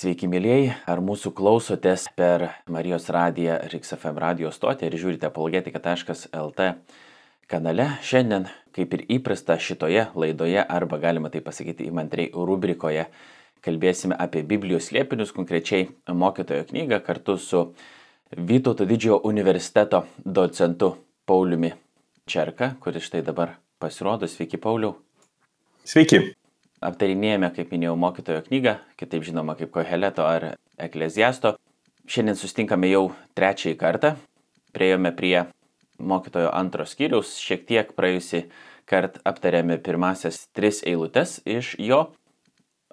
Sveiki, mėlyjei, ar mūsų klausotės per Marijos radiją RixFM radio stotį ir žiūrite apologetika.lt kanale. Šiandien, kaip ir įprasta šitoje laidoje, arba galima tai pasakyti įmantriai rubrikoje, kalbėsime apie Biblijos slėpinius, konkrečiai mokytojo knygą kartu su Vytauto didžiojo universiteto docentu Pauliumi Čerka, kuris štai dabar pasirodo. Sveiki, Pauliau. Sveiki aptarinėjame, kaip minėjau, mokytojo knygą, kitaip žinoma kaip Koheleto ar Ekleziasto. Šiandien sustinkame jau trečiąjį kartą. Priejome prie mokytojo antro skyriaus, šiek tiek praėjusi kart aptarėme pirmasias tris eilutes iš jo.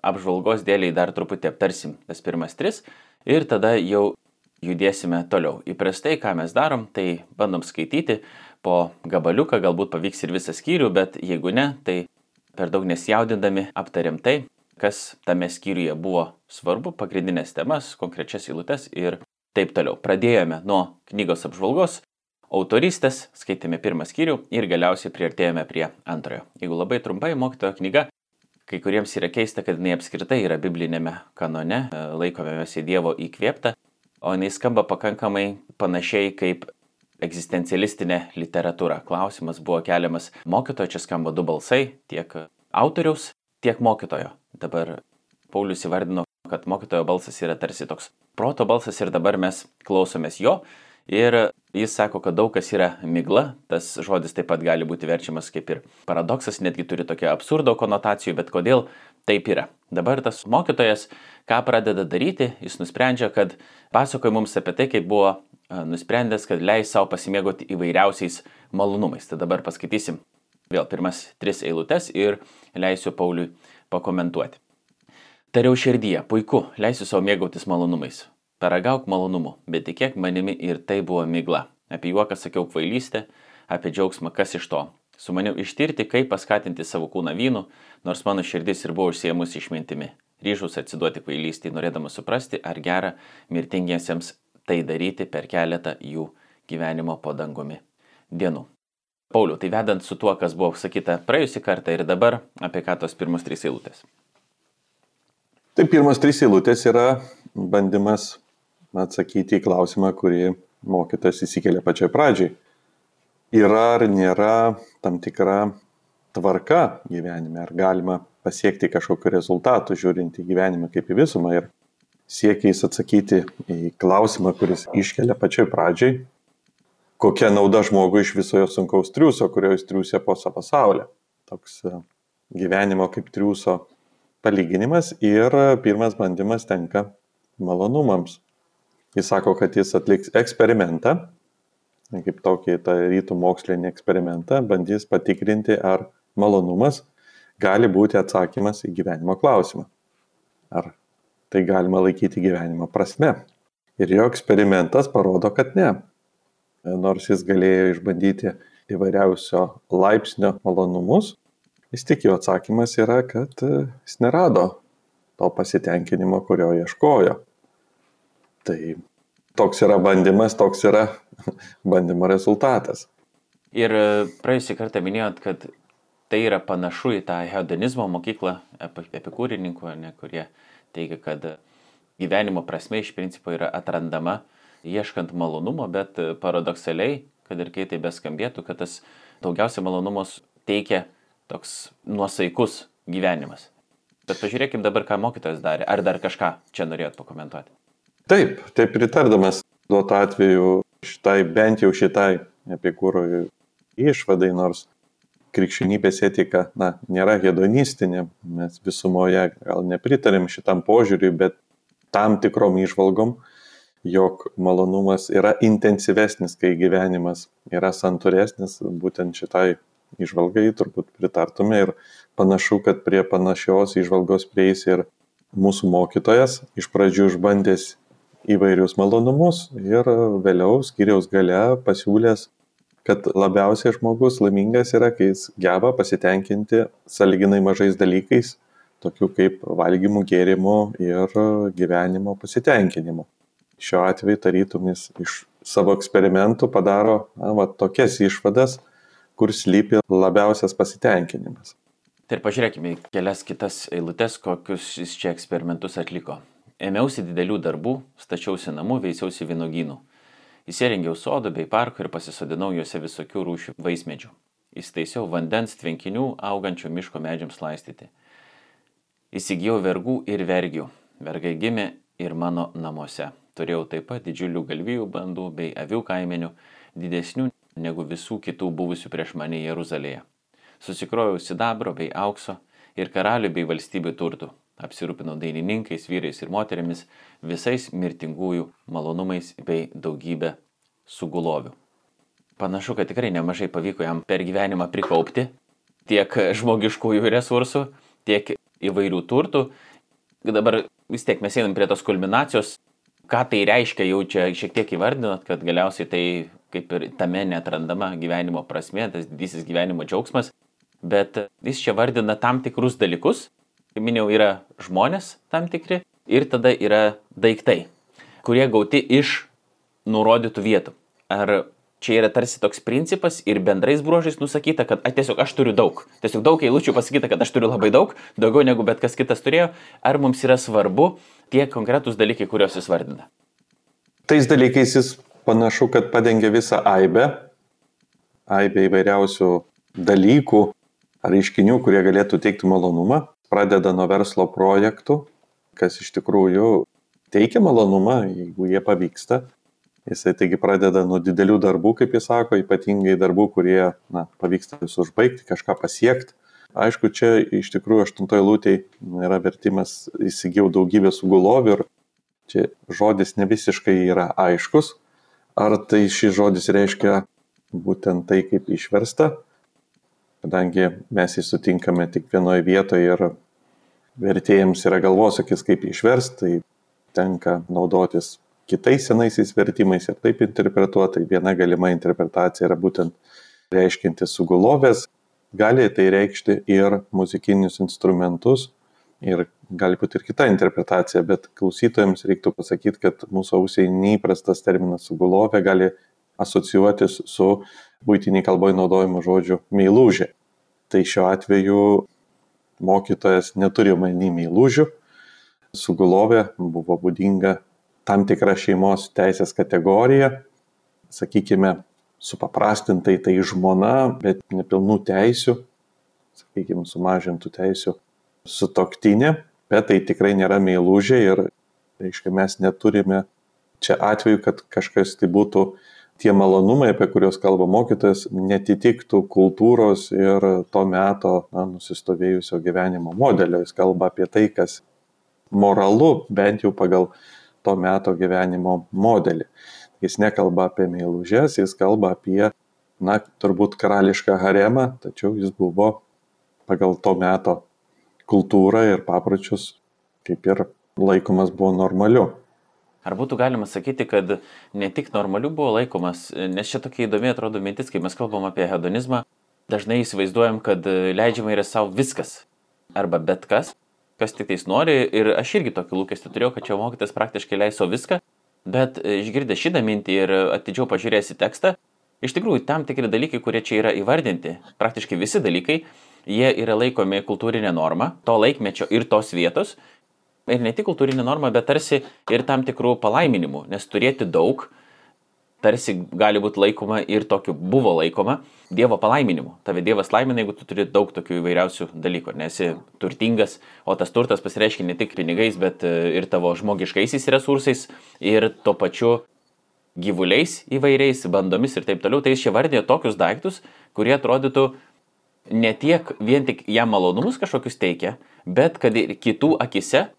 Apžvalgos dėliai dar truputį aptarsim tas pirmas tris ir tada jau judėsime toliau. Įprastai, ką mes darom, tai bandom skaityti po gabaliuką, galbūt pavyks ir visą skyrių, bet jeigu ne, tai per daug nesijaudindami aptarėm tai, kas tame skyriuje buvo svarbu, pagrindinės temas, konkrečias eilutes ir taip toliau. Pradėjome nuo knygos apžvalgos, autoristės, skaitėme pirmą skyrių ir galiausiai priartėjome prie antrojo. Jeigu labai trumpai, mokytojo knyga, kai kuriems yra keista, kad jinai apskritai yra biblinėme kanone, laikome mes į Dievo įkvėptą, o jinai skamba pakankamai panašiai kaip egzistencialistinė literatūra. Klausimas buvo keliamas mokytojo, čia skamba du balsai, tiek autoriaus, tiek mokytojo. Dabar Paulius įvardino, kad mokytojo balsas yra tarsi toks proto balsas ir dabar mes klausomės jo. Ir jis sako, kad daug kas yra migla, tas žodis taip pat gali būti verčiamas kaip ir paradoksas, netgi turi tokią absurdo konotacijų, bet kodėl taip yra. Dabar tas mokytojas, ką pradeda daryti, jis nusprendžia, kad pasakoja mums apie tai, kaip buvo nusprendęs, kad leis savo pasimėgoti įvairiausiais malonumais. Tai dabar paskaitysim vėl pirmas tris eilutes ir leisiu Pauliui pakomentuoti. Tariau širdyje, puiku, leisiu savo mėgautis malonumais. Paragauk malonumų, bet tikėk manimi ir tai buvo migla. Apie juoką sakiau kvailystę, apie džiaugsmą kas iš to. Su maniu ištirti, kaip paskatinti savo kūną vynu, nors mano širdis ir buvo užsiemusi išmintimi. Ryžus atsiduoti kvailystį, norėdamas suprasti, ar gera mirtingiesiems tai daryti per keletą jų gyvenimo po dangumi dienų. Pauliu, tai vedant su tuo, kas buvo sakyta praėjusį kartą ir dabar, apie ką tos pirmos trys eilutės. Tai pirmos trys eilutės yra bandymas atsakyti į klausimą, kurį mokytas įsikelia pačioj pradžiai. Yra ar nėra tam tikra tvarka gyvenime, ar galima pasiekti kažkokiu rezultatu, žiūrint į gyvenimą kaip į visumą. Ir siekiais atsakyti į klausimą, kuris iškelia pačioj pradžiai, kokia nauda žmogui iš viso jo sunkaus triuso, kurio jis triusė po savo pasaulį. Toks e, gyvenimo kaip triuso palyginimas ir pirmas bandymas tenka malonumams. Jis sako, kad jis atliks eksperimentą, kaip tokį tą rytų mokslinį eksperimentą, bandys patikrinti, ar malonumas gali būti atsakymas į gyvenimo klausimą. Ar tai galima laikyti gyvenimo prasme. Ir jo eksperimentas parodo, kad ne. Nors jis galėjo išbandyti įvairiausio laipsnio malonumus, vis tik jo atsakymas yra, kad e, jis nerado to pasitenkinimo, kurio ieškojo. Tai toks yra bandymas, toks yra bandymo rezultatas. Ir e, praėjusį kartą minėjot, kad tai yra panašu į tą hedonizmo mokyklą epikūrininkų, ne, kurie teigia, kad gyvenimo prasme iš principo yra atrandama ieškant malonumo, bet paradoksaliai, kad ir kaip tai beskambėtų, kad tas daugiausia malonumos teikia toks nuosaikus gyvenimas. Bet pažiūrėkim dabar, ką mokytojas darė. Ar dar kažką čia norėjot pakomentuoti? Taip, taip pritardamas tuo atveju šitai, bent jau šitai epikūro išvadai, nors krikščionybės etika na, nėra hedonistinė, mes visumoje gal nepritarėm šitam požiūriui, bet tam tikrom išvalgom, jog malonumas yra intensyvesnis, kai gyvenimas yra santūresnis, būtent šitai išvalgai turbūt pritartume ir panašu, kad prie panašios išvalgos prieis ir mūsų mokytojas, iš pradžių išbandęs įvairius malonumus ir vėliau skiriaus gale pasiūlęs kad labiausiai žmogus laimingas yra, kai jis geba pasitenkinti saliginai mažais dalykais, tokių kaip valgymų, gėrimų ir gyvenimo pasitenkinimu. Šiuo atveju tarytum jis iš savo eksperimentų padaro na, va, tokias išvadas, kur slypi labiausias pasitenkinimas. Tai ir pažiūrėkime į kelias kitas eilutes, kokius jis čia eksperimentus atliko. Ėmiausi didelių darbų, stačiausi namų, veisiausi vynogynų. Įsirengiau sodų bei parkų ir pasisodinau juose visokių rūšių vaismedžių. Įstaisiau vandens tvenkinių augančių miško medžiams laistyti. Įsigijau vergų ir vergių. Vergai gimė ir mano namuose. Turėjau taip pat didžiulių galvijų bandų bei avių kaimenių, didesnių negu visų kitų buvusių prieš mane Jeruzalėje. Susikrojau sidabro bei aukso ir karalių bei valstybių turtų. Apsirūpinau dainininkais, vyrais ir moterimis, visais mirtingųjų malonumais bei daugybę sugulovių. Panašu, kad tikrai nemažai pavyko jam per gyvenimą prikaupti tiek žmogiškųjų resursų, tiek įvairių turtų. Dabar vis tiek mes einam prie tos kulminacijos, ką tai reiškia, jau čia šiek tiek įvardinot, kad galiausiai tai kaip ir tame netrandama gyvenimo prasme, tas didysis gyvenimo džiaugsmas, bet jis čia vardina tam tikrus dalykus, kaip minėjau, yra žmonės tam tikri ir tada yra daiktai, kurie gauti iš nurodytų vietų. Ar čia yra tarsi toks principas ir bendrais bruožais nusakyta, kad a, tiesiog aš turiu daug. Tiesiog daug eilučių pasakyta, kad aš turiu labai daug, daugiau negu bet kas kitas turėjo. Ar mums yra svarbu tie konkretūs dalykai, kuriuos jis vardina? Tais dalykais jis panašu, kad padengia visą aibę, aibę įvairiausių dalykų ar reiškinių, kurie galėtų teikti malonumą. Pradeda nuo verslo projektų, kas iš tikrųjų teikia malonumą, jeigu jie pavyksta. Jisai taigi pradeda nuo didelių darbų, kaip jis sako, ypatingai darbų, kurie na, pavyksta vis užbaigti, kažką pasiekti. Aišku, čia iš tikrųjų aštuntoje lūtėje yra vertimas įsigijau daugybę sugulovių ir čia žodis ne visiškai yra aiškus. Ar tai šis žodis reiškia būtent tai, kaip išversta, kadangi mes jį sutinkame tik vienoje vietoje ir vertėjams yra galvosakis, kaip išversti, tai tenka naudotis kitais senaisiais vertimais ir taip interpretuota. Viena galima interpretacija yra būtent reiškinti sugulovės, gali tai reikšti ir muzikinius instrumentus ir gali būti ir kita interpretacija, bet klausytojams reiktų pasakyti, kad mūsų ausiai neįprastas terminas sugulovė gali asocijuotis su būtiniai kalboje naudojimu žodžiu meilužė. Tai šiuo atveju mokytojas neturi omeny meilužių, sugulovė buvo būdinga tam tikra šeimos teisės kategorija, sakykime, supaprastintai tai žmona, bet nepilnų teisių, sakykime, sumažintų teisių sutoktinė, bet tai tikrai nėra meilužė ir, reiškia, mes neturime čia atveju, kad kažkas tai būtų tie malonumai, apie kuriuos kalba mokytojas, netitiktų kultūros ir to meto na, nusistovėjusio gyvenimo modelio. Jis kalba apie tai, kas moralu, bent jau pagal to meto gyvenimo modelį. Jis nekalba apie meilužės, jis kalba apie, na, turbūt karališką haremą, tačiau jis buvo pagal to meto kultūrą ir papročius kaip ir laikomas buvo normaliu. Ar būtų galima sakyti, kad ne tik normaliu buvo laikomas, nes čia tokia įdomi atrodo mintis, kai mes kalbam apie hedonizmą, dažnai įsivaizduojam, kad leidžiama yra savo viskas. Arba bet kas, kas tik tais nori. Ir aš irgi tokį lūkestį turėjau, kad čia mokytas praktiškai leiso viską, bet išgirdę šitą mintį ir atidžiau pažiūrėjęs į tekstą, iš tikrųjų tam tikri dalykai, kurie čia yra įvardinti, praktiškai visi dalykai, jie yra laikomi kultūrinė norma, to laikmečio ir tos vietos. Ir ne tik kultūrinė norma, bet tarsi ir tam tikrų palaiminimų, nes turėti daug tarsi gali būti laikoma ir tokiu buvo laikoma Dievo palaiminimu. Tave Dievas laimina, jeigu tu turi daug tokių įvairiausių dalykų, nesi turtingas, o tas turtas pasireiškia ne tik pinigais, bet e, ir tavo žmogiškaisiais resursais ir tuo pačiu gyvuliais įvairiais, bandomis ir taip toliau. Tai jis čia vardė tokius daiktus, kurie atrodytų ne tiek vien tik jam malonumus kažkokius teikia, bet kad ir kitų akise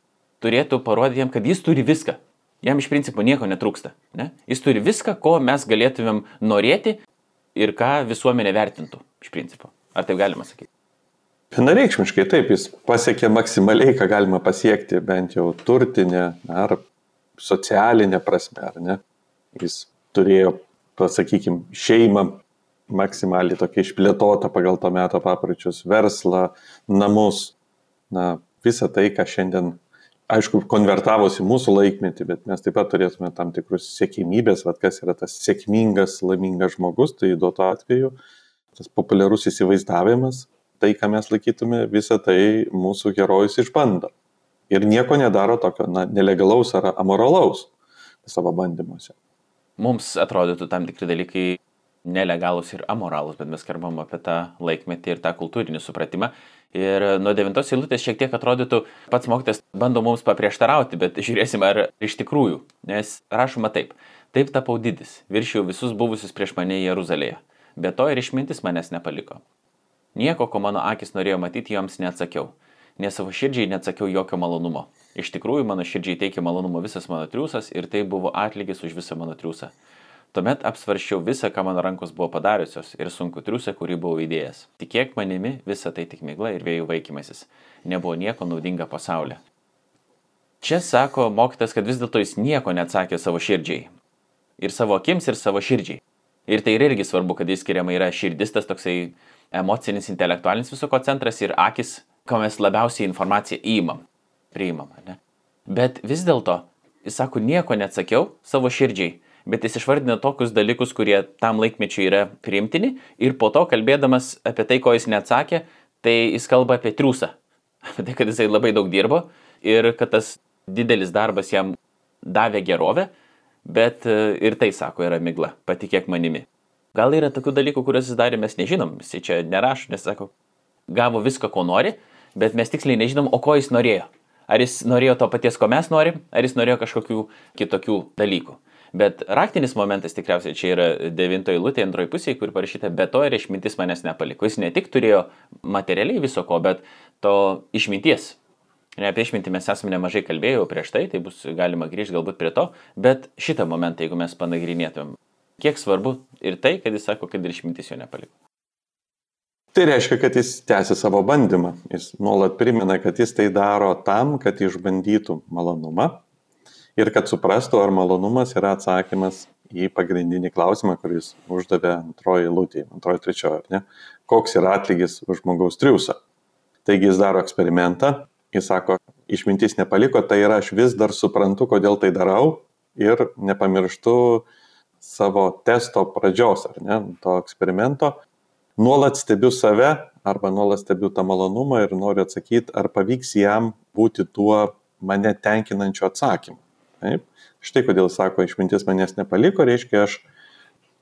turėtų parodyti jam, kad jis turi viską. Jam iš principo nieko netrūksta. Ne? Jis turi viską, ko mes galėtumėm norėti ir ką visuomenė vertintų iš principo. Ar taip galima sakyti? Vienareikšmiškai taip, jis pasiekė maksimaliai, ką galima pasiekti, bent jau turtinė ar socialinė prasme, ar ne. Jis turėjo, pasakykime, šeimą maksimaliai tokia išplėtota pagal to meto papročius, verslą, namus, na, visą tai, ką šiandien aišku, konvertavosi mūsų laikmetį, bet mes taip pat turėtume tam tikrus sėkmybės, vad kas yra tas sėkmingas, laimingas žmogus, tai duoto atveju tas populiarus įsivaizdavimas, tai, ką mes laikytume, visą tai mūsų herojus išbando. ir nieko nedaro tokio na, nelegalaus ar amoralaus savo bandymuose. Mums atrodytų tam tikri dalykai nelegalus ir amoralus, bet mes kalbam apie tą laikmetį ir tą kultūrinį supratimą. Ir nuo devintos eilutės šiek tiek atrodytų, pats mokytas bando mums paprieštarauti, bet žiūrėsim ar iš tikrųjų. Nes rašoma taip. Taip tapau didis, viršiau visus buvusius prieš mane Jeruzalėje. Be to ir išmintis manęs nepaliko. Nieko, ko mano akis norėjo matyti, joms neatsakiau nes savo širdžiai neatsakiau jokio malonumo. Iš tikrųjų, mano širdžiai teikė malonumo visas mano triūsas ir tai buvo atlygis už visą mano triūsą. Tuomet apsvaršiau visą, ką mano rankos buvo padariusios ir sunku triūsą, kurį buvau įdėjęs. Tikėk manimi, visa tai tik migla ir vėjų vaikymasis. Nebuvo nieko naudinga pasaulyje. Čia sako mokytas, kad vis dėlto jis nieko neatsakė savo širdžiai. Ir savo akims, ir savo širdžiai. Ir tai irgi svarbu, kad jis skiriama yra širdis, tas toksai emocinis, intelektualinis viso ko centras ir akis ko mes labiausiai informaciją įimam, priimam. Ne? Bet vis dėlto, jis sako, nieko neatsakiau savo širdžiai, bet jis išvardina tokius dalykus, kurie tam laikmečiui yra priimtini ir po to kalbėdamas apie tai, ko jis neatsakė, tai jis kalba apie triūsą. Apie tai, kad jisai labai daug dirbo ir kad tas didelis darbas jam davė gerovę, bet e, ir tai, sako, yra migla, patikėk manimi. Gal yra tokių dalykų, kuriuos jis darė, mes nežinom, jis čia nerašo, nes sako, gavo viską, ko nori, bet mes tiksliai nežinom, o ko jis norėjo. Ar jis norėjo to paties, ko mes norim, ar jis norėjo kažkokių kitokių dalykų. Bet raktinis momentas tikriausiai čia yra devintoji lūtė antroji pusėje, kur parašyta, be to ir išmintis manęs nepaliko. Jis ne tik turėjo materialiai viso ko, bet to išminties. Ne apie išmintį mes esame nemažai kalbėję prieš tai, tai bus galima grįžti galbūt prie to, bet šitą momentą, jeigu mes panagrinėtumėm, kiek svarbu ir tai, kad jis sako, kad ir išmintis jo nepaliko. Tai reiškia, kad jis tęsia savo bandymą. Jis nuolat primena, kad jis tai daro tam, kad išbandytų malonumą ir kad suprastų, ar malonumas yra atsakymas į pagrindinį klausimą, kuris uždavė antroji lūtė, antroji trečioji, ne? koks yra atlygis už žmogaus triusą. Taigi jis daro eksperimentą, jis sako, išmintis nepaliko, tai yra aš vis dar suprantu, kodėl tai darau ir nepamirštu savo testo pradžios, ar ne, to eksperimento nuolat stebiu save arba nuolat stebiu tą malonumą ir noriu atsakyti, ar pavyks jam būti tuo mane tenkinančiu atsakymu. Taip? Štai kodėl sako, išmintis manęs nepaliko, reiškia, aš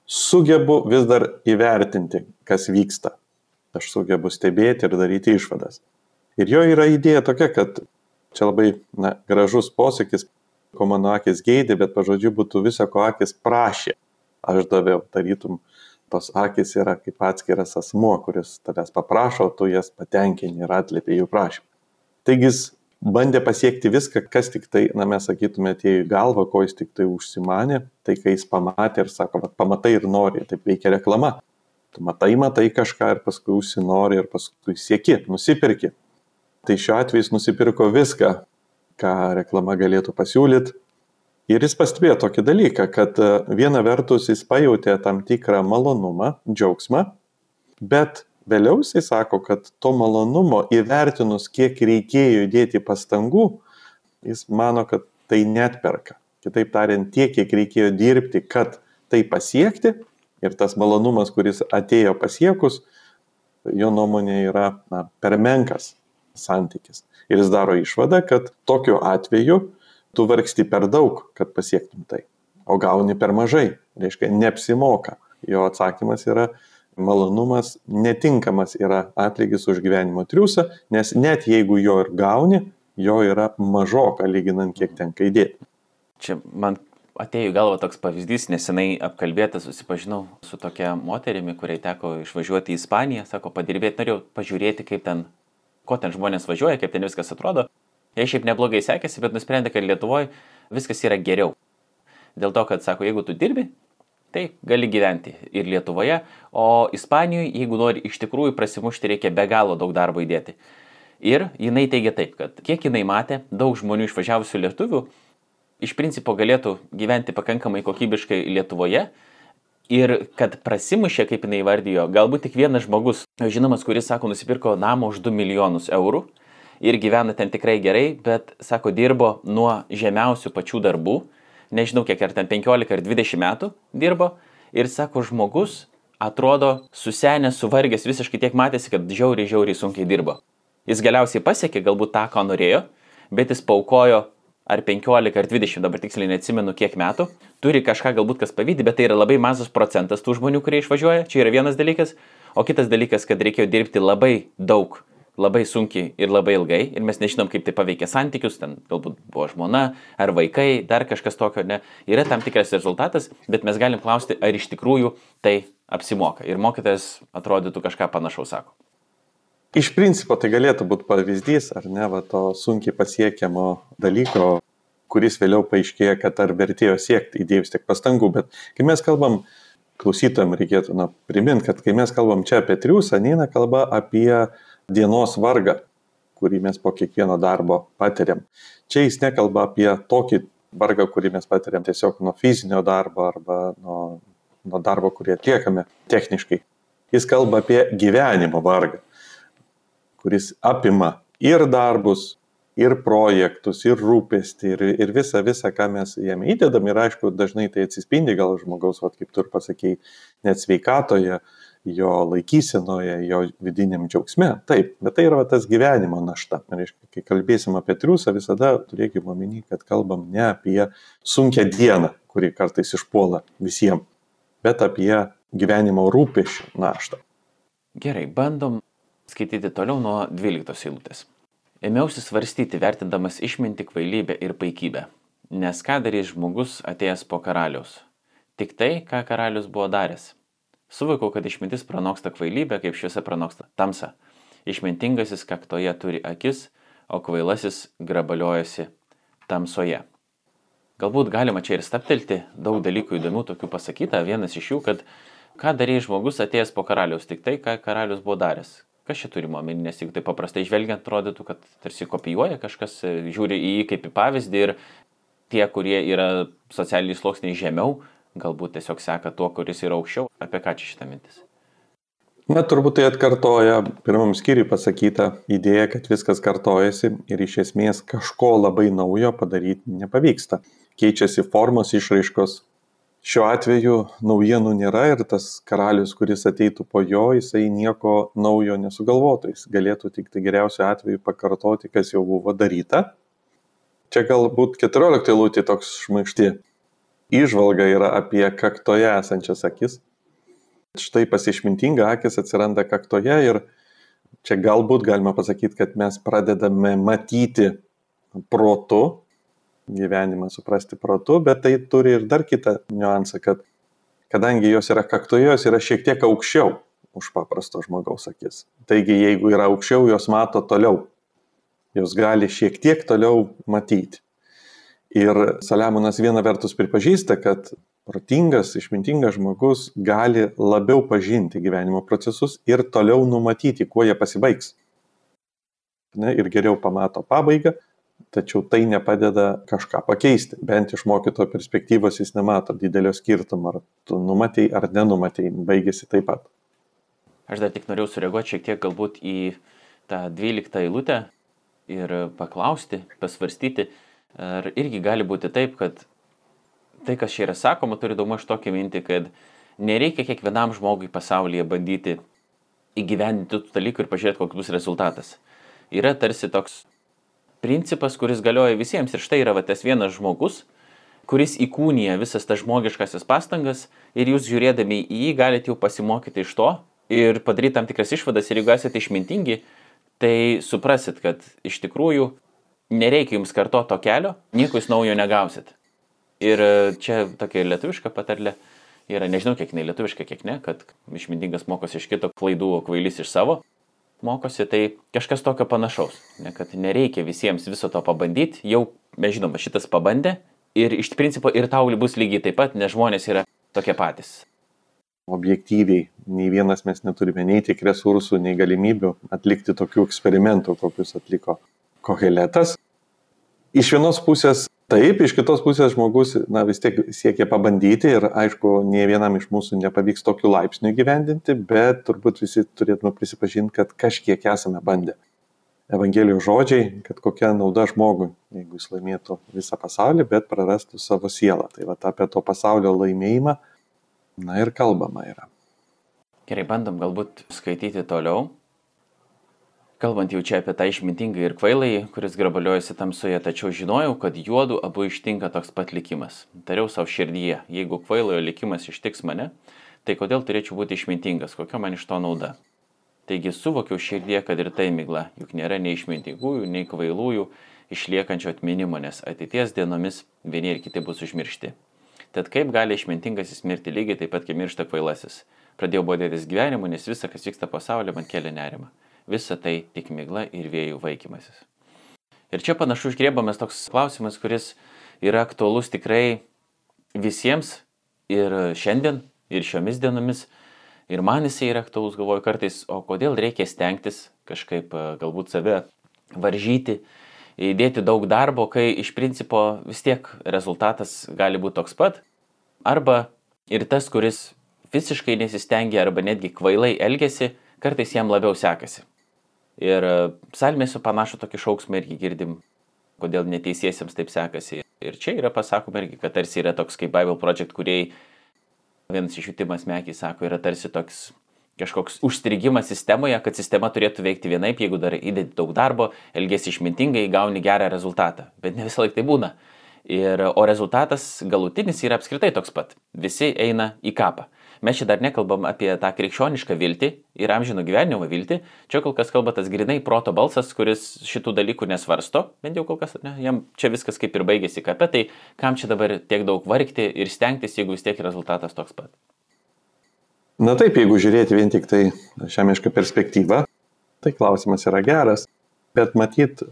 sugebu vis dar įvertinti, kas vyksta. Aš sugebu stebėti ir daryti išvadas. Ir jo yra idėja tokia, kad čia labai na, gražus posakis, ko mano akis geidė, bet pažodžiu būtų viso, ko akis prašė. Aš daviau, tarytum, tos akis yra kaip atskiras asmuo, kuris tavęs paprašo, tu jas patenkini ir atlėpi jų prašymą. Taigi jis bandė pasiekti viską, kas tik tai, na mes sakytume, atėjo į galvą, ko jis tik tai užsimanė, tai kai jis pamatė ir sako, va, pamatai ir nori, taip veikia reklama. Tu matai, matai kažką ir paskui užsinori ir paskui sieki, nusipirki. Tai šiuo atveju jis nusipirko viską, ką reklama galėtų pasiūlyti, Ir jis pastebėjo tokį dalyką, kad e, viena vertus jis pajutė tam tikrą malonumą, džiaugsmą, bet vėliau jisai sako, kad to malonumo įvertinus, kiek reikėjo įdėti pastangų, jis mano, kad tai net perka. Kitaip tariant, tiek, kiek reikėjo dirbti, kad tai pasiekti ir tas malonumas, kuris atėjo pasiekus, jo nuomonė yra na, per menkas santykis. Ir jis daro išvadą, kad tokiu atveju tu vargsti per daug, kad pasiektum tai, o gauni per mažai, reiškia, neapsimoka. Jo atsakymas yra, malonumas netinkamas yra atlygis už gyvenimo triusą, nes net jeigu jo ir gauni, jo yra mažoka lyginant, kiek tenka įdėti. Čia man atėjo į galvą toks pavyzdys, nesenai apkalbėtas, susipažinau su tokia moterimi, kuriai teko išvažiuoti į Ispaniją, sako, padirbėti norėjau pažiūrėti, kaip ten, ko ten žmonės važiuoja, kaip ten viskas atrodo. Jie šiaip neblogai sekėsi, bet nusprendė, kad Lietuvoje viskas yra geriau. Dėl to, kad sako, jeigu tu dirbi, tai gali gyventi ir Lietuvoje, o Ispanijoje, jeigu nori iš tikrųjų prasimušti, reikia be galo daug darbo įdėti. Ir jinai teigia taip, kad kiek jinai matė, daug žmonių išvažiavusių lietuvių iš principo galėtų gyventi pakankamai kokybiškai Lietuvoje ir kad prasimušė, kaip jinai vardijo, galbūt tik vienas žmogus, žinomas, kuris, sako, nusipirko namą už 2 milijonus eurų ir gyvena ten tikrai gerai, bet, sako, dirbo nuo žemiausių pačių darbų, nežinau kiek ar ten 15 ar 20 metų dirbo, ir, sako, žmogus atrodo susenęs, suvargęs, visiškai tiek matėsi, kad žiauriai, žiauriai sunkiai dirbo. Jis galiausiai pasiekė galbūt tą, ką norėjo, bet jis paukojo ar 15 ar 20, dabar tiksliai neatsimenu kiek metų, turi kažką galbūt kas pavydį, bet tai yra labai mažas procentas tų žmonių, kurie išvažiuoja, čia yra vienas dalykas, o kitas dalykas, kad reikėjo dirbti labai daug, labai sunkiai ir labai ilgai ir mes nežinom, kaip tai paveikia santykius, ten galbūt buvo žmona ar vaikai, dar kažkas tokio, ne, yra tam tikras rezultatas, bet mes galim klausti, ar iš tikrųjų tai apsimoka. Ir mokytojas atrodytų kažką panašaus sako. Iš principo tai galėtų būti pavyzdys, ar ne, va, to sunkiai pasiekiamo dalyko, kuris vėliau paaiškėja, kad ar vertėjo siekti įdėjus tiek pastangų, bet kai mes kalbam, klausytojams reikėtų na, priminti, kad kai mes kalbam čia apie triusą, neina kalba apie dienos vargą, kurį mes po kiekvieno darbo patiriam. Čia jis nekalba apie tokį vargą, kurį mes patiriam tiesiog nuo fizinio darbo arba nuo, nuo darbo, kurį atliekame techniškai. Jis kalba apie gyvenimo vargą kuris apima ir darbus, ir projektus, ir rūpestį, ir, ir visą, visą, ką mes jame įdedam. Ir aišku, dažnai tai atsispindi gal žmogaus, vat, kaip tu ir pasakėjai, net sveikatoje, jo laikysenoje, jo vidiniam džiaugsme. Taip, bet tai yra tas gyvenimo našta. Reiškia, kai kalbėsim apie triusą, visada turėkime omeny, kad kalbam ne apie sunkę dieną, kuri kartais išpuola visiems, bet apie gyvenimo rūpešių naštą. Gerai, bandom Skaityti toliau nuo 12 eilutės. Ėmiausi svarstyti, vertindamas išminti kvailybę ir paikybę. Nes ką darys žmogus atėjęs po karaliaus? Tik tai, ką karalius buvo daręs. Suvokau, kad išmintis pranoksta kvailybę, kaip šviesa pranoksta tamsą. Išmintingasis kaktoje turi akis, o kvailasis grabaliojasi tamsoje. Galbūt galima čia ir staptelti, daug dalykų įdomių tokių pasakyta. Vienas iš jų, kad ką darys žmogus atėjęs po karaliaus, tik tai, ką karalius buvo daręs. Kas čia turima omeny, nes jeigu tai paprastai žvelgiant, atrodytų, kad tarsi kopijuoja kažkas, žiūri į jį kaip į pavyzdį ir tie, kurie yra socialiniai sluoksniai žemiau, galbūt tiesiog seka tuo, kuris yra aukščiau. Apie ką čia šitą mintis? Na, turbūt tai atkartoja pirmam skyriui pasakytą idėją, kad viskas kartojasi ir iš esmės kažko labai naujo padaryti nepavyksta. Keičiasi formos išraiškos, šiuo atveju naujienų nėra ir tas karalius, kuris ateitų po jo, jisai nieko naujo nesugalvotų. Jis galėtų tik tai geriausiu atveju pakartoti, kas jau buvo daryta. Čia galbūt 14 lūtė toks šmaišti. Įžvalga yra apie kaktoje esančias akis. Štai pasišmintinga akis atsiranda kaktoje ir čia galbūt galima pasakyti, kad mes pradedame matyti protu gyvenimą suprasti protu, bet tai turi ir dar kitą niuansą, kad kadangi jos yra kaktoje, jos yra šiek tiek aukščiau už paprasto žmogaus akis. Taigi, jeigu yra aukščiau, jos mato toliau. Jos gali šiek tiek toliau matyti. Ir Saliamonas viena vertus pripažįsta, kad protingas, išmintingas žmogus gali labiau pažinti gyvenimo procesus ir toliau numatyti, kuo jie pasibaigs. Ne, ir geriau pamato pabaigą, tačiau tai nepadeda kažką pakeisti. Bent iš mokytojo perspektyvos jis nemato didelio skirtumo, ar tu numatei ar nenumatei, baigėsi taip pat. Aš dar tik norėjau sureaguoti šiek tiek galbūt į tą 12 eilutę ir paklausti, pasvarstyti, ar irgi gali būti taip, kad tai, kas čia yra sakoma, turi daugmaž tokią mintį, kad nereikia kiekvienam žmogui pasaulyje bandyti įgyvendinti tų dalykų ir pažiūrėti, koks bus rezultatas. Yra tarsi toks principas, kuris galioja visiems. Ir štai yra va, tas vienas žmogus, kuris įkūnija visas tas žmogiškasis pastangas ir jūs žiūrėdami į jį galite jau pasimokyti iš to ir padaryti tam tikras išvadas. Ir jeigu esate išmintingi, tai suprasit, kad iš tikrųjų nereikia jums karto to kelio, nieko jūs naujo negausit. Ir e, čia tokia lietuviška patarlė yra, nežinau kiek jinai lietuviška, kiek ne, kad išmintingas mokosi iš kito klaidų, o kvailys iš savo mokosi, tai kažkas tokio panašaus. Ne, kad nereikia visiems viso to pabandyti, jau mes žinoma, šitas pabandė ir iš principo ir tau bus lygiai taip pat, nes žmonės yra tokie patys. Objektyviai, nei vienas mes neturime nei tiek resursų, nei galimybių atlikti tokių eksperimentų, kokius atliko Koheletas. Iš vienos pusės Taip, iš kitos pusės žmogus na, vis tiek siekia pabandyti ir aišku, nie vienam iš mūsų nepavyks tokiu laipsniu gyvendinti, bet turbūt visi turėtume prisipažinti, kad kažkiek esame bandę. Evangelijos žodžiai, kad kokia nauda žmogui, jeigu jis laimėtų visą pasaulį, bet prarastų savo sielą. Tai va apie to pasaulio laimėjimą, na ir kalbama yra. Gerai, bandom galbūt skaityti toliau. Kalbant jau čia apie tą išmintingą ir kvailai, kuris grabaliojasi tamsoje, tačiau žinojau, kad juodų abu ištinka toks pat likimas. Tariau savo širdyje, jeigu kvailojo likimas ištiks mane, tai kodėl turėčiau būti išmintingas, kokia man iš to nauda. Taigi suvokiau širdie, kad ir tai migla, juk nėra nei išmintingųjų, nei kvailųjų išliekančio atminimo, nes ateities dienomis vieni ir kiti bus užmiršti. Tad kaip gali išmintingasis mirti lygiai taip pat, kaip miršta kvailasis? Pradėjau bodėtis gyvenimu, nes visa, kas vyksta pasaulyje, man kelia nerimą visa tai tik migla ir vėjų vaikymasis. Ir čia panašu išgriebamas toks klausimas, kuris yra aktuolus tikrai visiems ir šiandien, ir šiomis dienomis. Ir man jisai yra aktuolus, galvoju kartais, o kodėl reikia stengtis kažkaip galbūt save varžyti, įdėti daug darbo, kai iš principo vis tiek rezultatas gali būti toks pat. Arba ir tas, kuris visiškai nesistengia arba netgi kvailai elgesi, kartais jam labiau sekasi. Ir e, psalmėse panašų tokį šauksmą irgi girdim, kodėl neteisiesiems taip sekasi. Ir čia yra pasakoma irgi, kad tarsi yra toks kaip Bible Project, kuriai vienas iš jų Timas Mekis sako, yra tarsi toks kažkoks užstrigimas sistemoje, kad sistema turėtų veikti vienaip, jeigu dar įdedi daug darbo, elgesi išmintingai, gauni gerą rezultatą. Bet ne visą laiką tai būna. Ir, o rezultatas galutinis yra apskritai toks pat. Visi eina į kapą. Mes čia dar nekalbam apie tą krikščionišką viltį ir amžino gyvenimo viltį. Čia kol kas kalba tas grinai proto balsas, kuris šitų dalykų nesvarsto, bent jau kol kas, ne, jam čia viskas kaip ir baigėsi kape, tai kam čia dabar tiek daug vargti ir stengtis, jeigu vis tiek rezultatas toks pat. Na taip, jeigu žiūrėti vien tik tai šiamišką perspektyvą, tai klausimas yra geras, bet matyt,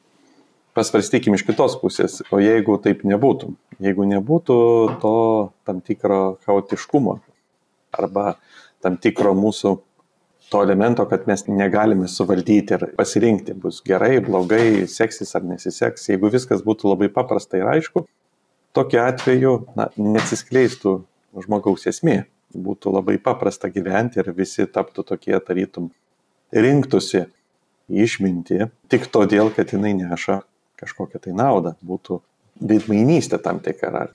pasvarstykime iš kitos pusės, o jeigu taip nebūtų, jeigu nebūtų to tam tikro chaotiškumo, arba tam tikro mūsų to elemento, kad mes negalime suvaldyti ir pasirinkti, bus gerai, blogai, seksis ar nesiseks. Jeigu viskas būtų labai paprasta ir aišku, tokiu atveju na, nesiskleistų žmogaus esmė. Būtų labai paprasta gyventi ir visi taptų tokie tarytum rinktųsi išminti tik todėl, kad jinai neša kažkokią tai naudą. Būtų veidmainystė tam tikra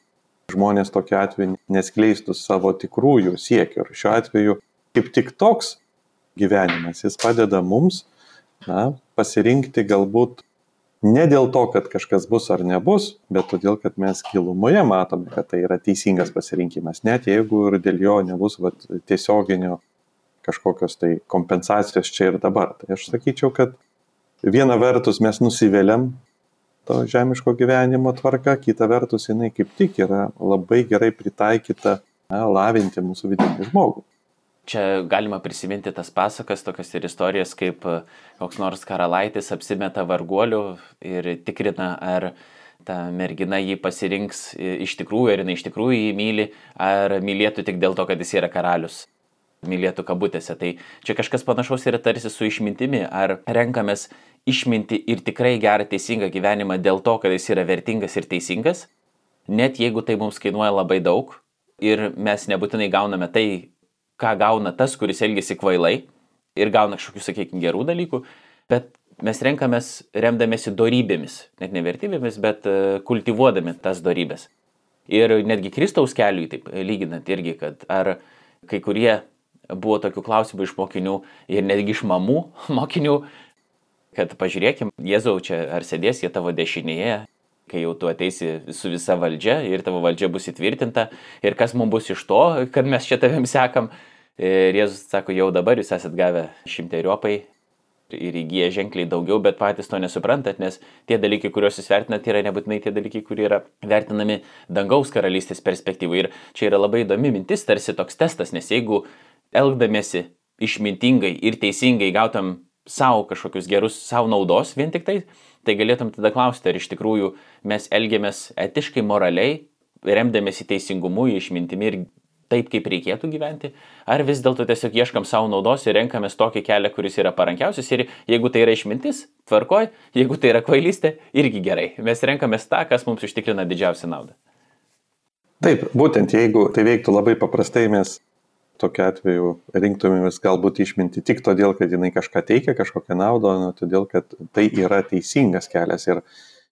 žmonės tokiu atveju neskleistų savo tikrųjų siekių. Ir šiuo atveju kaip tik toks gyvenimas, jis padeda mums na, pasirinkti galbūt ne dėl to, kad kažkas bus ar nebus, bet todėl, kad mes gilumoje matome, kad tai yra teisingas pasirinkimas, net jeigu ir dėl jo nebus vat, tiesioginio kažkokios tai kompensacijos čia ir dabar. Tai aš sakyčiau, kad viena vertus mes nusivėliam to žemiško gyvenimo tvarka, kita vertus jinai kaip tik yra labai gerai pritaikyta na, lavinti mūsų vidinį žmogų. Čia galima prisiminti tas pasakas, tokias ir istorijas, kaip e, koks nors karalaitis apsimeta varguoliu ir tikrina, ar ta mergina jį pasirinks iš tikrųjų, ar jinai iš tikrųjų jį myli, ar mylėtų tik dėl to, kad jis yra karalius mylėtų kabutėse. Tai čia kažkas panašaus yra tarsi su išmintimi, ar renkamės išminti ir tikrai gerą teisingą gyvenimą dėl to, kad jis yra vertingas ir teisingas, net jeigu tai mums kainuoja labai daug ir mes nebūtinai gauname tai, ką gauna tas, kuris elgesi kvailai ir gauna kažkokių, sakykime, gerų dalykų, bet mes renkamės remdamėsi darybėmis, net ne vertybėmis, bet e, kultivuodami tas darybės. Ir netgi Kristaus keliui, taip lyginant irgi, kad ar kai kurie buvo tokių klausimų iš mokinių ir netgi iš mamų mokinių, kad pažiūrėkim, Jėzau, čia ar sėdės jie tavo dešinėje, kai jau tu ateisi su visa valdžia ir tavo valdžia bus įtvirtinta ir kas mums bus iš to, kad mes čia tavim sekam. Ir Jėzus sako, jau dabar jūs esat gavę šimteriopai ir įgyję ženkliai daugiau, bet patys to nesuprantat, nes tie dalykai, kuriuos jūs vertinat, yra nebūtinai tie dalykai, kurie yra vertinami dangaus karalystės perspektyvų. Ir čia yra labai įdomi mintis, tarsi toks testas, nes jeigu elgdamėsi išmintingai ir teisingai gautam savo kažkokius gerus, savo naudos vien tik tai, tai galėtum tada klausti, ar iš tikrųjų mes elgiamės etiškai, moraliai, remdamėsi teisingumu, išmintimi ir taip, kaip reikėtų gyventi, ar vis dėlto tiesiog ieškam savo naudos ir renkamės tokį kelią, kuris yra parankiausias ir jeigu tai yra išmintis, tvarkoj, jeigu tai yra kvailystė, irgi gerai. Mes renkamės tą, kas mums užtikrina didžiausią naudą. Taip, būtent jeigu tai veiktų labai paprastai, mes tokiu atveju rinktumėmės galbūt išminti tik todėl, kad jinai kažką teikia, kažkokią naudą, o ne todėl, kad tai yra teisingas kelias. Ir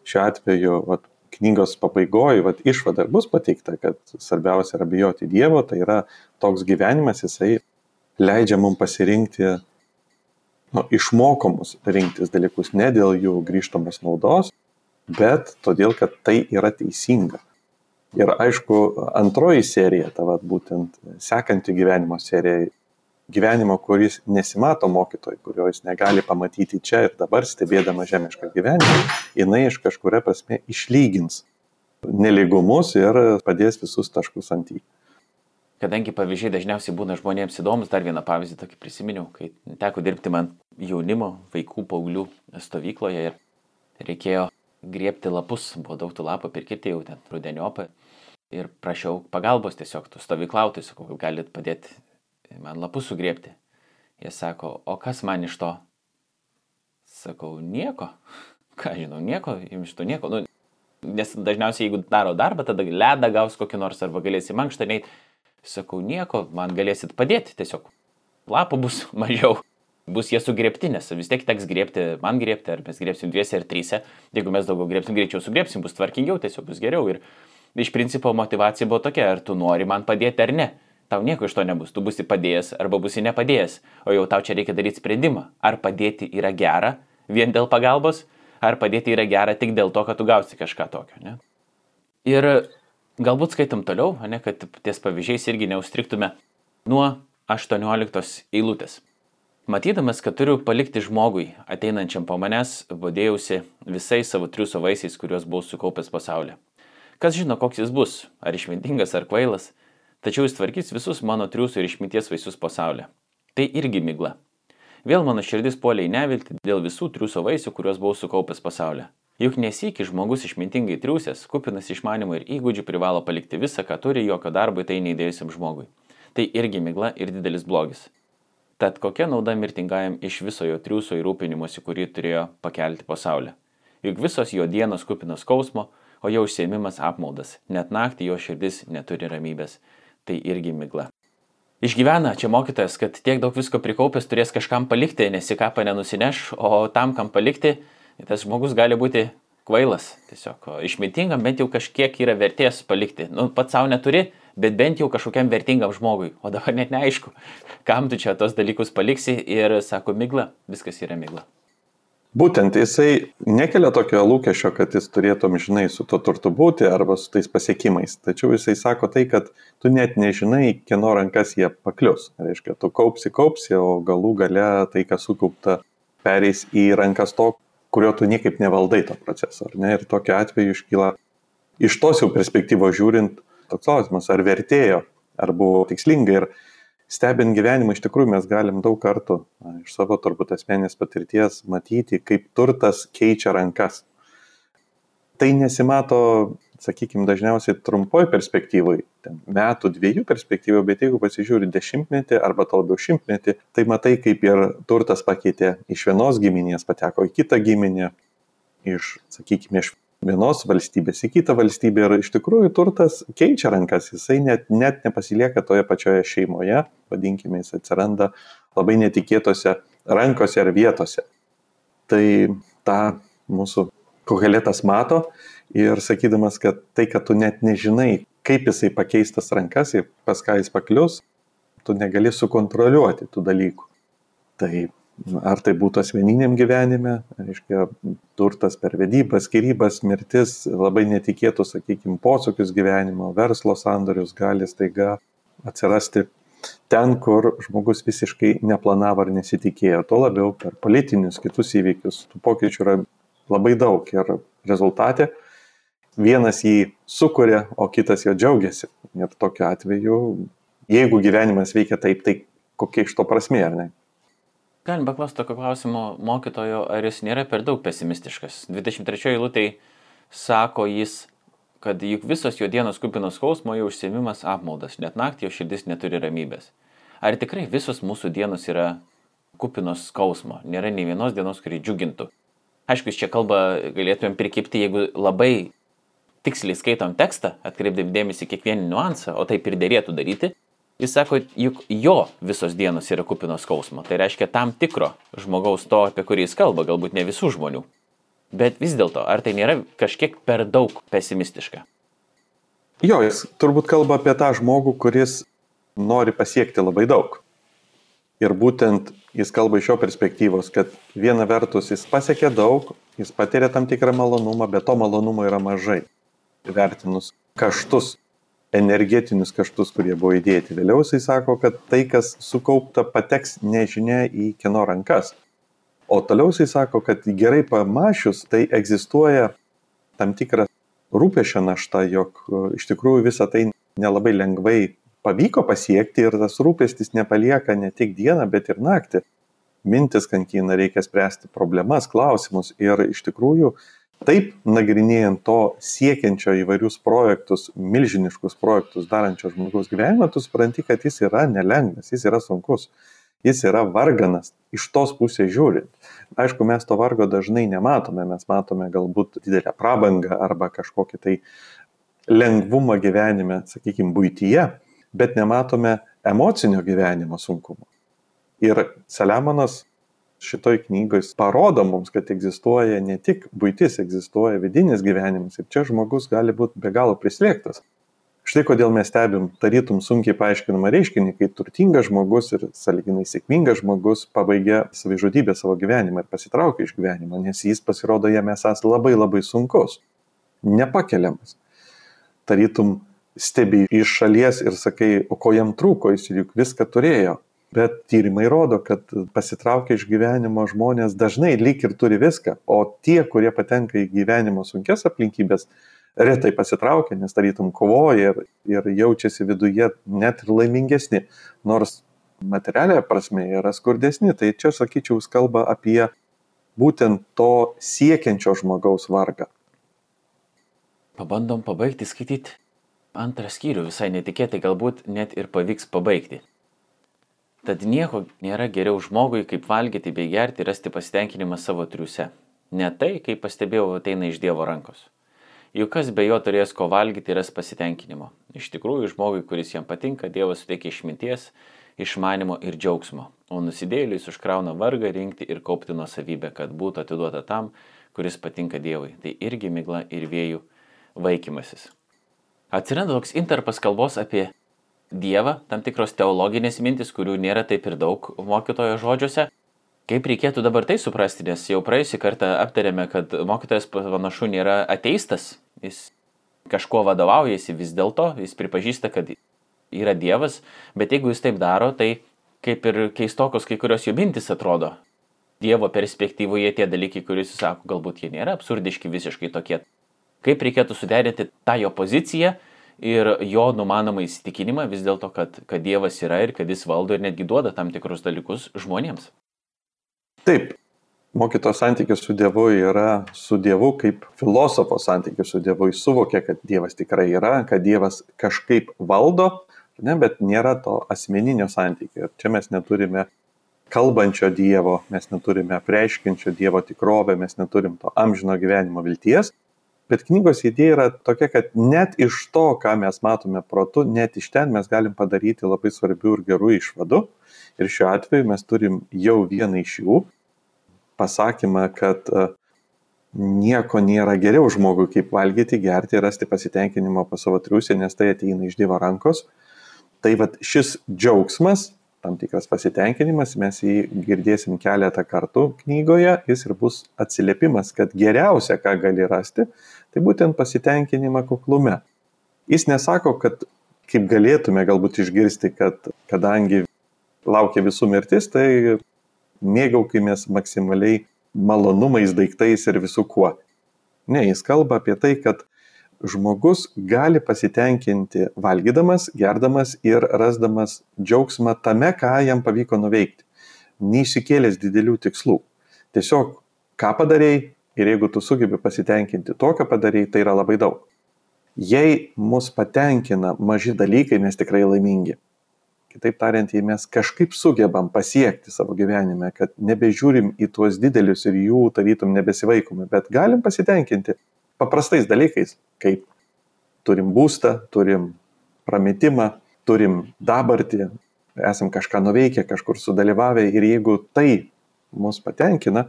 šiuo atveju vat, knygos pabaigoje vat, išvada bus pateikta, kad svarbiausia yra bijoti Dievo, tai yra toks gyvenimas, jisai leidžia mums pasirinkti nu, išmokomus rinktis dalykus ne dėl jų grįžtamos naudos, bet todėl, kad tai yra teisinga. Ir aišku, antroji serija, ta vat, būtent sekanti gyvenimo serija, gyvenimo, kuris nesimato mokytojai, kurio jis negali pamatyti čia ir dabar, stebėdama žemišką gyvenimą, jinai iš kažkuria prasme išlygins neligumus ir padės visus taškus ant į. Kadangi pavyzdžiai dažniausiai būna žmonėms įdomus, dar vieną pavyzdį tokį prisiminiau, kai teko dirbti man jaunimo, vaikų, paauglių stovykloje ir reikėjo griebti lapus, buvo daug tų lapų pirkti jau ten rudeniopą ir prašiau pagalbos tiesiog tų stovyklautojų, sakau, kaip galit padėti man lapus sugriepti. Jie sako, o kas man iš to? Sakau, nieko. Ką žinau, nieko, jums iš to nieko. Nu, nes dažniausiai, jeigu daro darbą, tada ledą gaus kokį nors arba galėsi mankštą neiti. Sakau, nieko, man galėsit padėti tiesiog. Lapų bus mažiau. Bus jie sugrėpti, nes vis tiek teks grėpti, man grėpti, ar mes grėpsim dviese ar tryse. Jeigu mes daugiau grėpsim, greičiau sugrėpsim, bus tvarkingiau, tiesiog bus geriau. Ir iš principo motivacija buvo tokia, ar tu nori man padėti ar ne. Tau nieko iš to nebus, tu būsi padėjęs arba būsi nepadėjęs, o jau tau čia reikia daryti sprendimą, ar padėti yra gera vien dėl pagalbos, ar padėti yra gera tik dėl to, kad tu gausi kažką tokio. Ne? Ir galbūt skaitom toliau, ne, kad ties pavyzdžiais irgi neustriktume nuo 18 eilutės. Matydamas, kad turiu palikti žmogui, ateinančiam po manęs, vadėjausi visais savo triuso vaisiais, kuriuos buvau sukaupęs pasaulyje. Kas žino, koks jis bus, ar išmintingas, ar kvailas, tačiau jis tvarkys visus mano triuso ir išminties vaisius pasaulyje. Tai irgi migla. Vėl mano širdis puolė į neviltį dėl visų triuso vaisių, kuriuos buvau sukaupęs pasaulyje. Juk nesikį žmogus išmintingai triusės, kupinas išmanimo ir įgūdžių privalo palikti visą, ką turi, jokio darbo tai neįdėjusiam žmogui. Tai irgi migla ir didelis blogis. Tad kokia nauda mirtingajam iš viso jo triuso ir rūpinimuose, kurį turėjo pakelti pasaulį? Juk visos jo dienos kupinos skausmo, o jo užsiemimas apmaudas, net naktį jo širdis neturi ramybės. Tai irgi migla. Išgyvena čia mokytojas, kad tiek daug visko prikaupęs turės kažkam palikti, nes į kapą nenusineš, o tam, kam palikti, tas žmogus gali būti kvailas. Tiesiog išmintingam bent jau kažkiek yra vertės palikti. Nu, pats savo neturi, bet bent jau kažkokiam vertingam žmogui. O dabar net neaišku, kam tu čia tos dalykus paliksi ir sako migla, viskas yra migla. Būtent jisai nekelia tokio lūkesčio, kad jis turėtų žinai su to turtu būti arba su tais pasiekimais. Tačiau jisai sako tai, kad tu net nežinai, kieno rankas jie paklius. Reiškia, tu kaupsi, kaupsi, o galų gale tai, kas sukaupta, pereis į rankas to, kurio tu niekaip nevaldai to proceso. Ir tokiu atveju iškyla iš tos jau perspektyvos žiūrint toks klausimas, ar vertėjo, ar buvo tikslinga. Ir stebint gyvenimą iš tikrųjų mes galim daug kartų na, iš savo turbūt asmenės patirties matyti, kaip turtas keičia rankas. Tai nesimato, sakykime, dažniausiai trumpoj perspektyvai, metų, dviejų perspektyvų, bet jeigu pasižiūri dešimtmetį arba to labiau šimtmetį, tai matai, kaip ir turtas pakeitė iš vienos giminės, pateko į kitą giminę, iš, sakykime, iš vienos valstybės į kitą valstybę ir iš tikrųjų turtas keičia rankas, jisai net, net nepasilieka toje pačioje šeimoje, vadinkime, jis atsiranda labai netikėtose rankose ar vietose. Tai tą mūsų koheletas mato ir sakydamas, kad tai, kad tu net nežinai, kaip jisai pakeistas rankas ir pas ką jis paklius, tu negali sukontroliuoti tų dalykų. Tai ar tai būtų asmeniniam gyvenime, reiškia, turtas per vedybas, skirybas, mirtis, labai netikėtus, sakykime, posūkius gyvenimo, verslo sandorius gali staiga atsirasti ten, kur žmogus visiškai neplanavo ar nesitikėjo. Tuo labiau per politinius kitus įvykius. Tų pokyčių yra labai daug ir rezultate vienas jį sukuria, o kitas jo džiaugiasi. Ir tokiu atveju, jeigu gyvenimas veikia taip, tai kokia iš to prasmė, ar ne? Galim paklausti tokio klausimo mokytojo, ar jis nėra per daug pesimistiškas. 23 eilutėj sako jis, kad juk visos jo dienos kupinos skausmo, jo užsiemimas apmaudas, net naktį jo širdis neturi ramybės. Ar tikrai visos mūsų dienos yra kupinos skausmo, nėra nei vienos dienos, kuri džiugintų. Aišku, čia kalba galėtumėm prikipti, jeigu labai tiksliai skaitom tekstą, atkreipdami dėmesį kiekvieną niuansą, o taip ir dėrėtų daryti, Jis sako, juk jo visos dienos yra kupinos skausmo. Tai reiškia tam tikro žmogaus to, apie kurį jis kalba, galbūt ne visų žmonių. Bet vis dėlto, ar tai nėra kažkiek per daug pesimistiška? Jo, jis turbūt kalba apie tą žmogų, kuris nori pasiekti labai daug. Ir būtent jis kalba iš jo perspektyvos, kad viena vertus jis pasiekė daug, jis patiria tam tikrą malonumą, bet to malonumo yra mažai. Vertinus kaštus, energetinius kaštus, kurie buvo įdėti. Vėliau jisai sako, kad tai, kas sukaupta, pateks nežinia į kieno rankas. O toliau jisai sako, kad gerai pamašius, tai egzistuoja tam tikras rūpešio našta, jog e, iš tikrųjų visą tai nelabai lengvai pavyko pasiekti ir tas rūpestis nepalieka ne tik dieną, bet ir naktį. Mintis kankina, reikia spręsti problemas, klausimus ir iš tikrųjų taip nagrinėjant to siekiančio įvairius projektus, milžiniškus projektus darančio žmogaus gyvenimą, tu supranti, kad jis yra nelengvas, jis yra sunkus, jis yra varganas iš tos pusės žiūrint. Aišku, mes to vargo dažnai nematome, mes matome galbūt didelę prabangą arba kažkokį tai lengvumą gyvenime, sakykime, būtyje, bet nematome emocinio gyvenimo sunkumo. Ir Saliamonas šitoj knygoj parodo mums, kad egzistuoja ne tik būtis, egzistuoja vidinis gyvenimas ir čia žmogus gali būti be galo prislėgtas. Štai kodėl mes stebim tarytum sunkiai paaiškinamą reiškinį, kai turtingas žmogus ir saliginai sėkmingas žmogus pabaigia savižudybę savo gyvenimą ir pasitraukia iš gyvenimo, nes jis pasirodo jame esas labai labai sunkus, nepakeliamas. Tarytum stebi iš šalies ir sakai, o ko jam trūko, jis juk viską turėjo. Bet tyrimai rodo, kad pasitraukia iš gyvenimo žmonės dažnai lyg ir turi viską, o tie, kurie patenka į gyvenimo sunkes aplinkybės, retai pasitraukia, nes tarytum kovoja ir, ir jaučiasi viduje net ir laimingesni, nors materialia prasme yra skurdesni. Tai čia, sakyčiau, kalba apie būtent to siekiančio žmogaus vargą. Pabandom pabaigti skaityti antrą skyrių visai netikėtai, galbūt net ir pavyks pabaigti. Tad nieko nėra geriau žmogui, kaip valgyti bei gerti ir rasti pasitenkinimą savo triuse. Ne tai, kaip pastebėjau, ateina iš Dievo rankos. Juk kas be jo turės ko valgyti ir ras pasitenkinimo. Iš tikrųjų, žmogui, kuris jam patinka, Dievas suteikia išminties, išmanimo ir džiaugsmo, o nusidėliais užkrauna vargą rinkti ir kaupti nuo savybę, kad būtų atiduota tam, kuris patinka Dievui. Tai irgi migla ir vėjų vaikymasis. Atsiranda toks interpas kalbos apie Dievą, tam tikros teologinės mintis, kurių nėra taip ir daug mokytojo žodžiuose. Kaip reikėtų dabar tai suprasti, nes jau praėjusį kartą aptarėme, kad mokytojas panašu nėra ateistas, jis kažkuo vadovaujasi vis dėlto, jis pripažįsta, kad yra Dievas, bet jeigu jis taip daro, tai kaip ir keistokos kai kurios jo mintis atrodo. Dievo perspektyvoje tie dalykai, kuriuos jis sako, galbūt jie nėra absurdiški visiškai tokie Kaip reikėtų suderinti tą jo poziciją ir jo numanomą įsitikinimą vis dėlto, kad, kad Dievas yra ir kad jis valdo ir netgi duoda tam tikrus dalykus žmonėms. Taip, mokyto santykis su Dievu yra su Dievu kaip filosofo santykis su Dievu. Jis suvokia, kad Dievas tikrai yra, kad Dievas kažkaip valdo, ne, bet nėra to asmeninio santykio. Ir čia mes neturime kalbančio Dievo, mes neturime preiškinčio Dievo tikrovę, mes neturim to amžino gyvenimo vilties, Bet knygos idėja yra tokia, kad net iš to, ką mes matome protu, net iš ten mes galim padaryti labai svarbių ir gerų išvadų. Ir šiuo atveju mes turim jau vieną iš jų pasakymą, kad e, nieko nėra geriau žmogui, kaip valgyti, gerti ir rasti pasitenkinimo pas savo triusę, nes tai ateina iš Dievo rankos. Tai vad šis džiaugsmas tam tikras pasitenkinimas, mes jį girdėsim keletą kartų knygoje, jis ir bus atsiliepimas, kad geriausia, ką gali rasti, tai būtent pasitenkinimą kuklume. Jis nesako, kad kaip galėtume galbūt išgirsti, kad kadangi laukia visų mirtis, tai mėgaukimės maksimaliai malonumais, daiktais ir visų kuo. Ne, jis kalba apie tai, kad žmogus gali pasitenkinti valgydamas, gerdamas ir rasdamas džiaugsmą tame, ką jam pavyko nuveikti, neįsikėlęs didelių tikslų. Tiesiog, ką padarėjai ir jeigu tu sugebi pasitenkinti to, ką padarėjai, tai yra labai daug. Jei mus patenkina maži dalykai, mes tikrai laimingi. Kitaip tariant, jei mes kažkaip sugebam pasiekti savo gyvenime, kad nebežiūrim į tuos didelius ir jų tarytum nebesivaikome, bet galim pasitenkinti paprastais dalykais, kaip turim būstą, turim prametimą, turim dabartį, esam kažką nuveikę, kažkur sudalyvavę ir jeigu tai mus patenkina,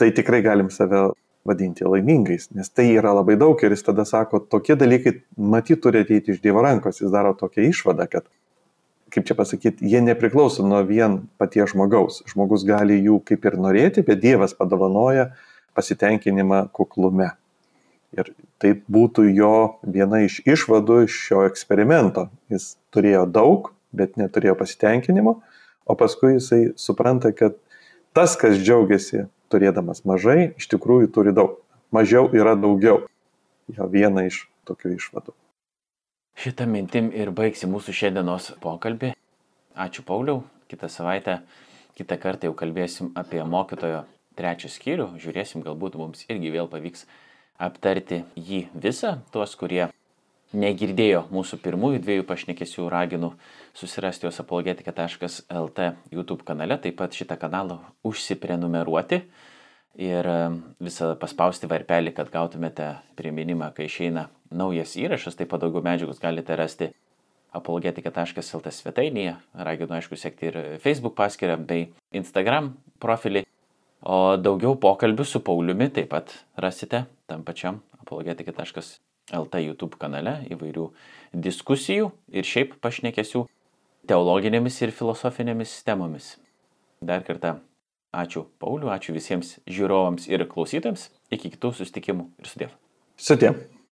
tai tikrai galim save vadinti laimingais, nes tai yra labai daug ir jis tada sako, tokie dalykai matyt turi ateiti iš Dievo rankos, jis daro tokią išvadą, kad kaip čia pasakyti, jie nepriklauso nuo vien paties žmogaus. Žmogus gali jų kaip ir norėti, bet Dievas padovanoja pasitenkinimą kuklume. Ir tai būtų jo viena iš išvadų iš šio eksperimento. Jis turėjo daug, bet neturėjo pasitenkinimo, o paskui jisai supranta, kad tas, kas džiaugiasi turėdamas mažai, iš tikrųjų turi daug. Mažiau yra daugiau. Jo viena iš tokių išvadų. Šitą mintim ir baigsi mūsų šiandienos pokalbį. Ačiū Pauliau. Kitą savaitę, kitą kartą jau kalbėsim apie mokytojo trečią skyrių. Žiūrėsim, galbūt mums irgi vėl pavyks aptarti jį visą. Tuos, kurie negirdėjo mūsų pirmųjų dviejų pašnekesių, raginu susirasti juos apologetika.lt YouTube kanale, taip pat šitą kanalą užsiprenumeruoti ir visą paspausti varpelį, kad gautumėte priminimą, kai išeina naujas įrašas, taip pat daugiau medžiagos galite rasti apologetika.lt svetainėje, raginu aišku sekti ir Facebook paskyrą bei Instagram profilį, o daugiau pokalbių su Pauliumi taip pat rasite tam pačiam apologetika.lt YouTube kanale įvairių diskusijų ir šiaip pašnekesių teologinėmis ir filosofinėmis temomis. Dar kartą ačiū Pauliu, ačiū visiems žiūrovams ir klausytojams, iki kitų susitikimų ir sudėv. Sudėv.